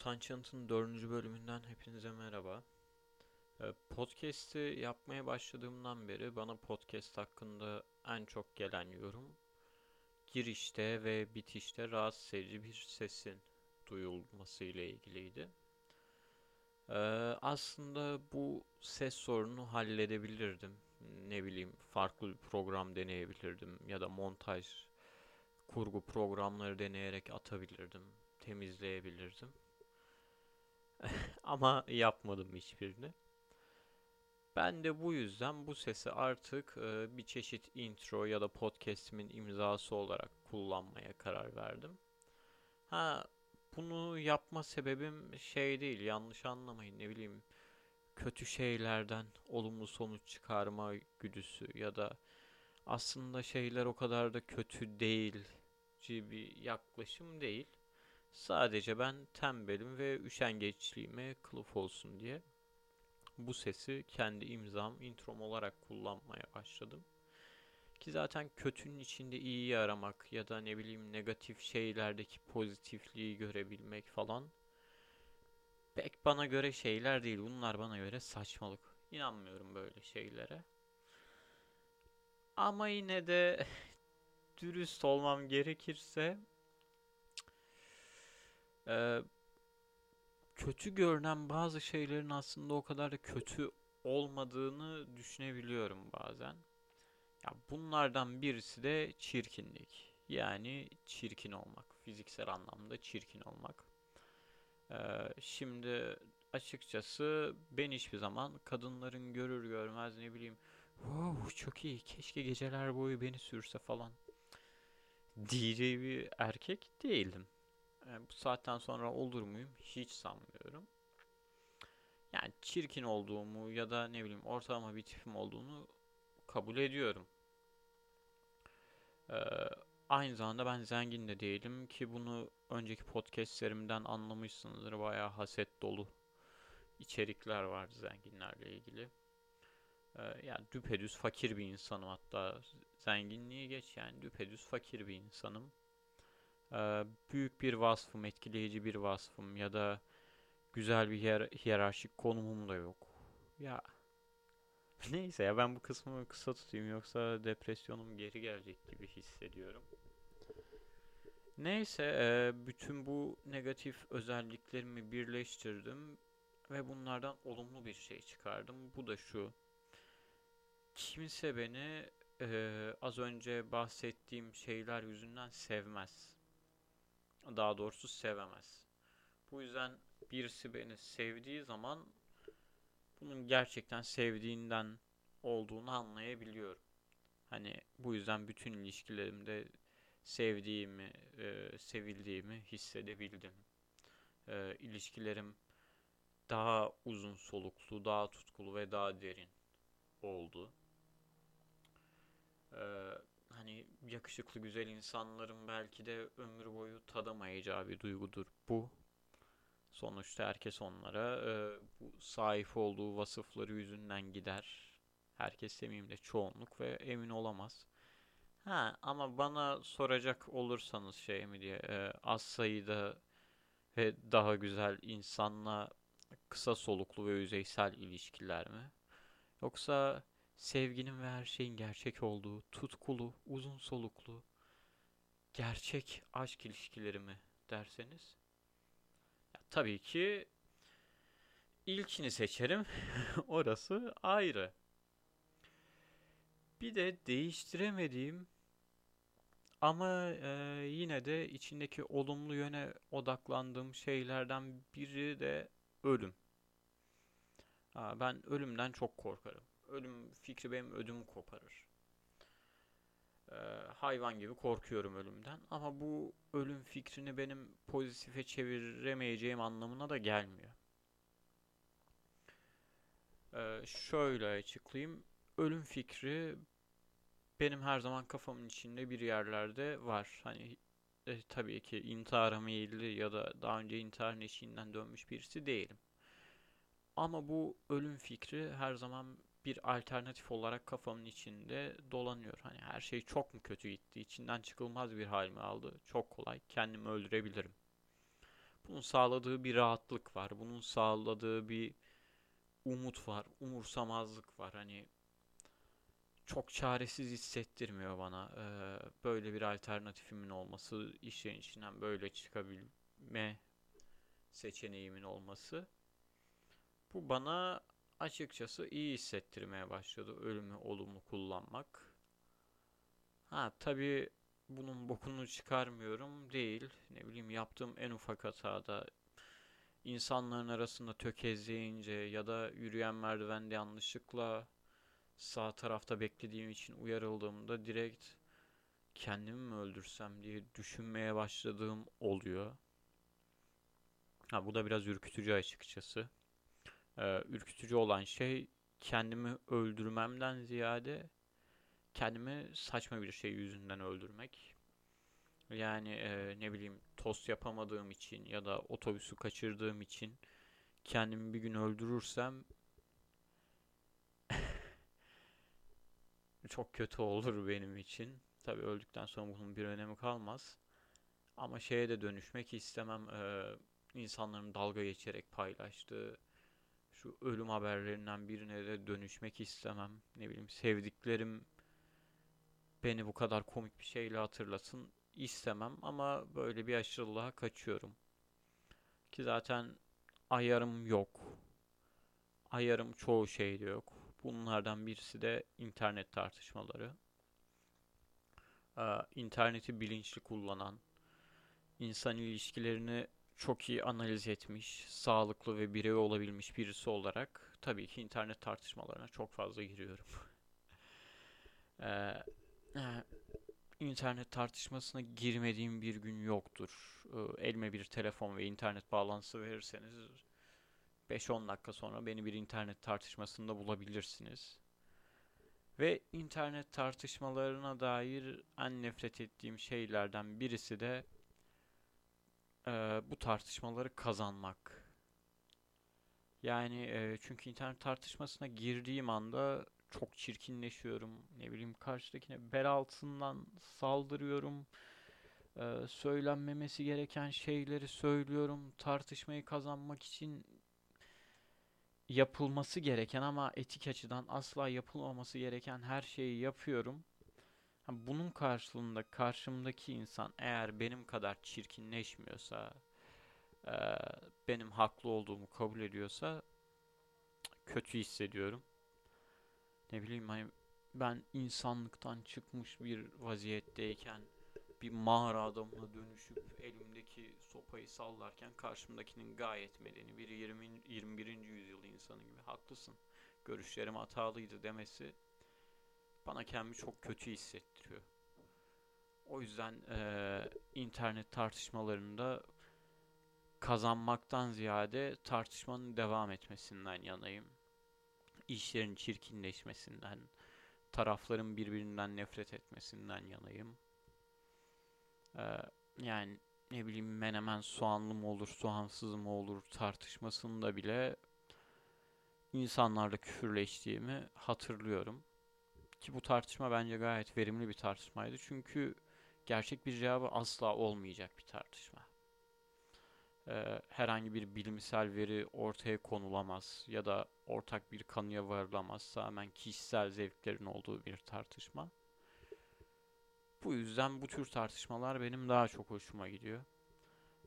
Utanç Yanıt'ın dördüncü bölümünden hepinize merhaba. Ee, podcast'i yapmaya başladığımdan beri bana podcast hakkında en çok gelen yorum girişte ve bitişte rahatsız edici bir sesin duyulması ile ilgiliydi. Ee, aslında bu ses sorunu halledebilirdim. Ne bileyim farklı bir program deneyebilirdim ya da montaj kurgu programları deneyerek atabilirdim, temizleyebilirdim. Ama yapmadım hiçbirini. Ben de bu yüzden bu sesi artık e, bir çeşit intro ya da podcast'imin imzası olarak kullanmaya karar verdim. Ha bunu yapma sebebim şey değil yanlış anlamayın ne bileyim kötü şeylerden olumlu sonuç çıkarma güdüsü ya da aslında şeyler o kadar da kötü değil bir yaklaşım değil. Sadece ben tembelim ve üşengeçliğime kılıf olsun diye bu sesi kendi imzam, introm olarak kullanmaya başladım. Ki zaten kötünün içinde iyiyi aramak ya da ne bileyim negatif şeylerdeki pozitifliği görebilmek falan pek bana göre şeyler değil. Bunlar bana göre saçmalık. İnanmıyorum böyle şeylere. Ama yine de dürüst olmam gerekirse e, kötü görünen bazı şeylerin aslında o kadar da kötü olmadığını düşünebiliyorum bazen. Ya bunlardan birisi de çirkinlik. Yani çirkin olmak. Fiziksel anlamda çirkin olmak. Ee, şimdi açıkçası ben hiçbir zaman kadınların görür görmez ne bileyim wow çok iyi keşke geceler boyu beni sürse falan diyeceği bir erkek değildim. Yani bu saatten sonra olur muyum hiç sanmıyorum. Yani çirkin olduğumu ya da ne bileyim ortalama bir tipim olduğunu kabul ediyorum. Ee, aynı zamanda ben zengin de değilim ki bunu önceki podcastlerimden anlamışsınızdır. Bayağı haset dolu içerikler var zenginlerle ilgili. Ee, yani düpedüz fakir bir insanım hatta zenginliği geç yani düpedüz fakir bir insanım. Büyük bir vasfım, etkileyici bir vasfım ya da güzel bir hier hiyerarşik konumum da yok. Ya neyse ya ben bu kısmı kısa tutayım yoksa depresyonum geri gelecek gibi hissediyorum. Neyse bütün bu negatif özelliklerimi birleştirdim ve bunlardan olumlu bir şey çıkardım. Bu da şu. Kimse beni az önce bahsettiğim şeyler yüzünden sevmez. Daha doğrusu sevemez. Bu yüzden birisi beni sevdiği zaman bunun gerçekten sevdiğinden olduğunu anlayabiliyorum. Hani bu yüzden bütün ilişkilerimde sevdiğimi, e, sevildiğimi hissedebildim. E, ilişkilerim daha uzun soluklu, daha tutkulu ve daha derin oldu. Ee, hani yakışıklı güzel insanların belki de ömür boyu tadamayacağı bir duygudur bu. Sonuçta herkes onlara e, bu sahip olduğu vasıfları yüzünden gider. Herkes demeyeyim de çoğunluk ve emin olamaz. Ha ama bana soracak olursanız şey mi diye e, az sayıda ve daha güzel insanla kısa soluklu ve yüzeysel ilişkiler mi? Yoksa sevginin ve her şeyin gerçek olduğu, tutkulu, uzun soluklu, gerçek aşk ilişkileri mi derseniz? Ya, tabii ki ilkini seçerim. Orası ayrı. Bir de değiştiremediğim ama e, yine de içindeki olumlu yöne odaklandığım şeylerden biri de ölüm. Ha, ben ölümden çok korkarım ölüm fikri benim ödümü koparır. Ee, hayvan gibi korkuyorum ölümden. Ama bu ölüm fikrini benim pozitife çeviremeyeceğim anlamına da gelmiyor. Ee, şöyle açıklayayım. Ölüm fikri benim her zaman kafamın içinde bir yerlerde var. Hani e, tabii ki intihara meyilli ya da daha önce intihar eşiğinden dönmüş birisi değilim. Ama bu ölüm fikri her zaman bir alternatif olarak kafamın içinde dolanıyor. Hani her şey çok mu kötü gitti, içinden çıkılmaz bir hal mi aldı? Çok kolay, kendimi öldürebilirim. Bunun sağladığı bir rahatlık var. Bunun sağladığı bir umut var. Umursamazlık var. Hani çok çaresiz hissettirmiyor bana. Ee, böyle bir alternatifimin olması, işin içinden böyle çıkabilme seçeneğimin olması. Bu bana açıkçası iyi hissettirmeye başladı ölümü olumlu kullanmak. Ha tabii bunun bokunu çıkarmıyorum değil. Ne bileyim yaptığım en ufak hatada insanların arasında tökezleyince ya da yürüyen merdivende yanlışlıkla sağ tarafta beklediğim için uyarıldığımda direkt kendimi mi öldürsem diye düşünmeye başladığım oluyor. Ha bu da biraz ürkütücü açıkçası. Ee, ürkütücü olan şey kendimi öldürmemden ziyade kendimi saçma bir şey yüzünden öldürmek. Yani e, ne bileyim tost yapamadığım için ya da otobüsü kaçırdığım için kendimi bir gün öldürürsem çok kötü olur benim için. Tabii öldükten sonra bunun bir önemi kalmaz. Ama şeye de dönüşmek istemem. Ee, insanların dalga geçerek paylaştığı şu ölüm haberlerinden birine de dönüşmek istemem. Ne bileyim sevdiklerim beni bu kadar komik bir şeyle hatırlasın istemem ama böyle bir aşırılığa kaçıyorum. Ki zaten ayarım yok. Ayarım çoğu şeyde yok. Bunlardan birisi de internet tartışmaları. Ee, interneti bilinçli kullanan, insan ilişkilerini çok iyi analiz etmiş, sağlıklı ve birey olabilmiş birisi olarak tabii ki internet tartışmalarına çok fazla giriyorum. ee, internet tartışmasına girmediğim bir gün yoktur. Ee, elime bir telefon ve internet bağlantısı verirseniz 5-10 dakika sonra beni bir internet tartışmasında bulabilirsiniz. Ve internet tartışmalarına dair en nefret ettiğim şeylerden birisi de e, bu tartışmaları kazanmak. Yani e, çünkü internet tartışmasına girdiğim anda çok çirkinleşiyorum. Ne bileyim karşıdakine bel altından saldırıyorum. E, söylenmemesi gereken şeyleri söylüyorum. Tartışmayı kazanmak için yapılması gereken ama etik açıdan asla yapılmaması gereken her şeyi yapıyorum. Bunun karşılığında karşımdaki insan eğer benim kadar çirkinleşmiyorsa, e, benim haklı olduğumu kabul ediyorsa kötü hissediyorum. Ne bileyim hani ben insanlıktan çıkmış bir vaziyetteyken bir mağara adamına dönüşüp elimdeki sopayı sallarken karşımdakinin gayet medeni bir 20, 21. yüzyıl insanı gibi haklısın. Görüşlerim hatalıydı demesi bana kendimi çok kötü hissettiriyor. O yüzden e, internet tartışmalarında kazanmaktan ziyade tartışmanın devam etmesinden yanayım. İşlerin çirkinleşmesinden, tarafların birbirinden nefret etmesinden yanayım. Ee, yani ne bileyim menemen soğanlı mı olur, soğansız mı olur tartışmasında bile insanlarla küfürleştiğimi hatırlıyorum. Ki bu tartışma bence gayet verimli bir tartışmaydı. Çünkü gerçek bir cevabı asla olmayacak bir tartışma. Ee, herhangi bir bilimsel veri ortaya konulamaz ya da ortak bir kanıya varılamaz. Tamamen kişisel zevklerin olduğu bir tartışma. Bu yüzden bu tür tartışmalar benim daha çok hoşuma gidiyor.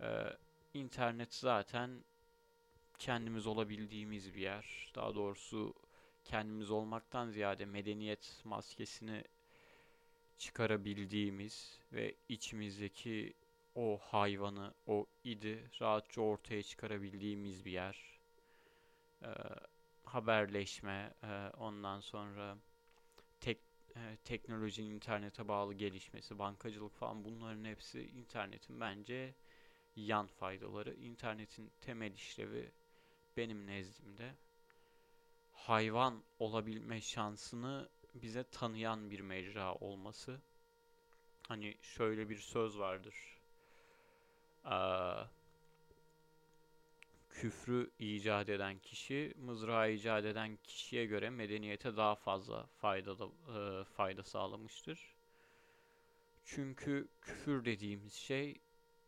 Ee, internet zaten kendimiz olabildiğimiz bir yer. Daha doğrusu kendimiz olmaktan ziyade medeniyet maskesini çıkarabildiğimiz ve içimizdeki o hayvanı, o idi rahatça ortaya çıkarabildiğimiz bir yer. Ee, haberleşme, e, ondan sonra tek e, teknolojinin internete bağlı gelişmesi, bankacılık falan bunların hepsi internetin bence yan faydaları. İnternetin temel işlevi benim nezdimde hayvan olabilme şansını bize tanıyan bir mecra olması. Hani şöyle bir söz vardır. Ee, küfrü icat eden kişi, mızrağı icat eden kişiye göre medeniyete daha fazla fayda da, e, fayda sağlamıştır. Çünkü küfür dediğimiz şey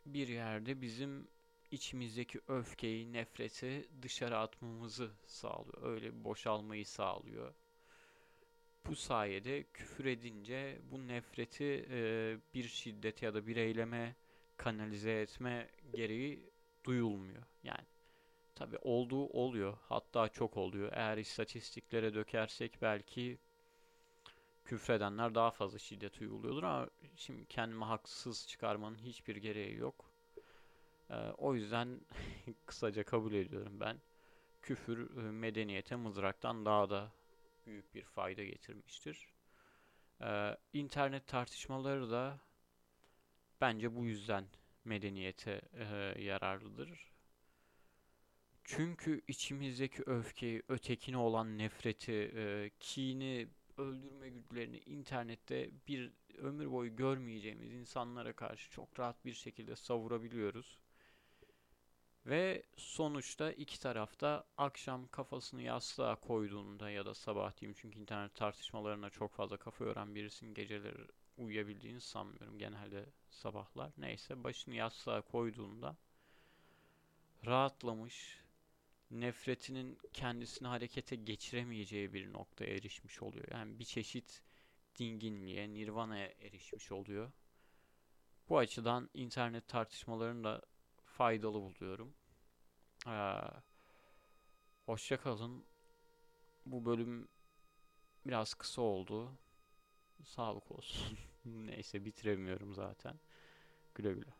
bir yerde bizim içimizdeki öfkeyi, nefreti dışarı atmamızı sağlıyor. Öyle bir boşalmayı sağlıyor. Bu sayede küfür edince bu nefreti e, bir şiddete ya da bir eyleme kanalize etme gereği duyulmuyor. Yani tabi olduğu oluyor. Hatta çok oluyor. Eğer istatistiklere dökersek belki küfredenler daha fazla şiddet uyguluyordur ama şimdi kendimi haksız çıkarmanın hiçbir gereği yok. Ee, o yüzden kısaca kabul ediyorum ben. Küfür e, medeniyete mızraktan daha da büyük bir fayda getirmiştir. Ee, internet tartışmaları da bence bu yüzden medeniyete e, yararlıdır. Çünkü içimizdeki öfkeyi, ötekine olan nefreti, e, kini, öldürme güdülerini internette bir ömür boyu görmeyeceğimiz insanlara karşı çok rahat bir şekilde savurabiliyoruz. Ve sonuçta iki tarafta akşam kafasını yastığa koyduğunda ya da sabah diyeyim çünkü internet tartışmalarına çok fazla kafa yoran birisinin geceleri uyuyabildiğini sanmıyorum. Genelde sabahlar. Neyse başını yastığa koyduğunda rahatlamış, nefretinin kendisini harekete geçiremeyeceği bir noktaya erişmiş oluyor. Yani bir çeşit dinginliğe, nirvana'ya erişmiş oluyor. Bu açıdan internet tartışmalarını da faydalı buluyorum. Ee, hoşça. Bu bölüm biraz kısa oldu. Sağlık olsun. Neyse bitiremiyorum zaten. Güle güle.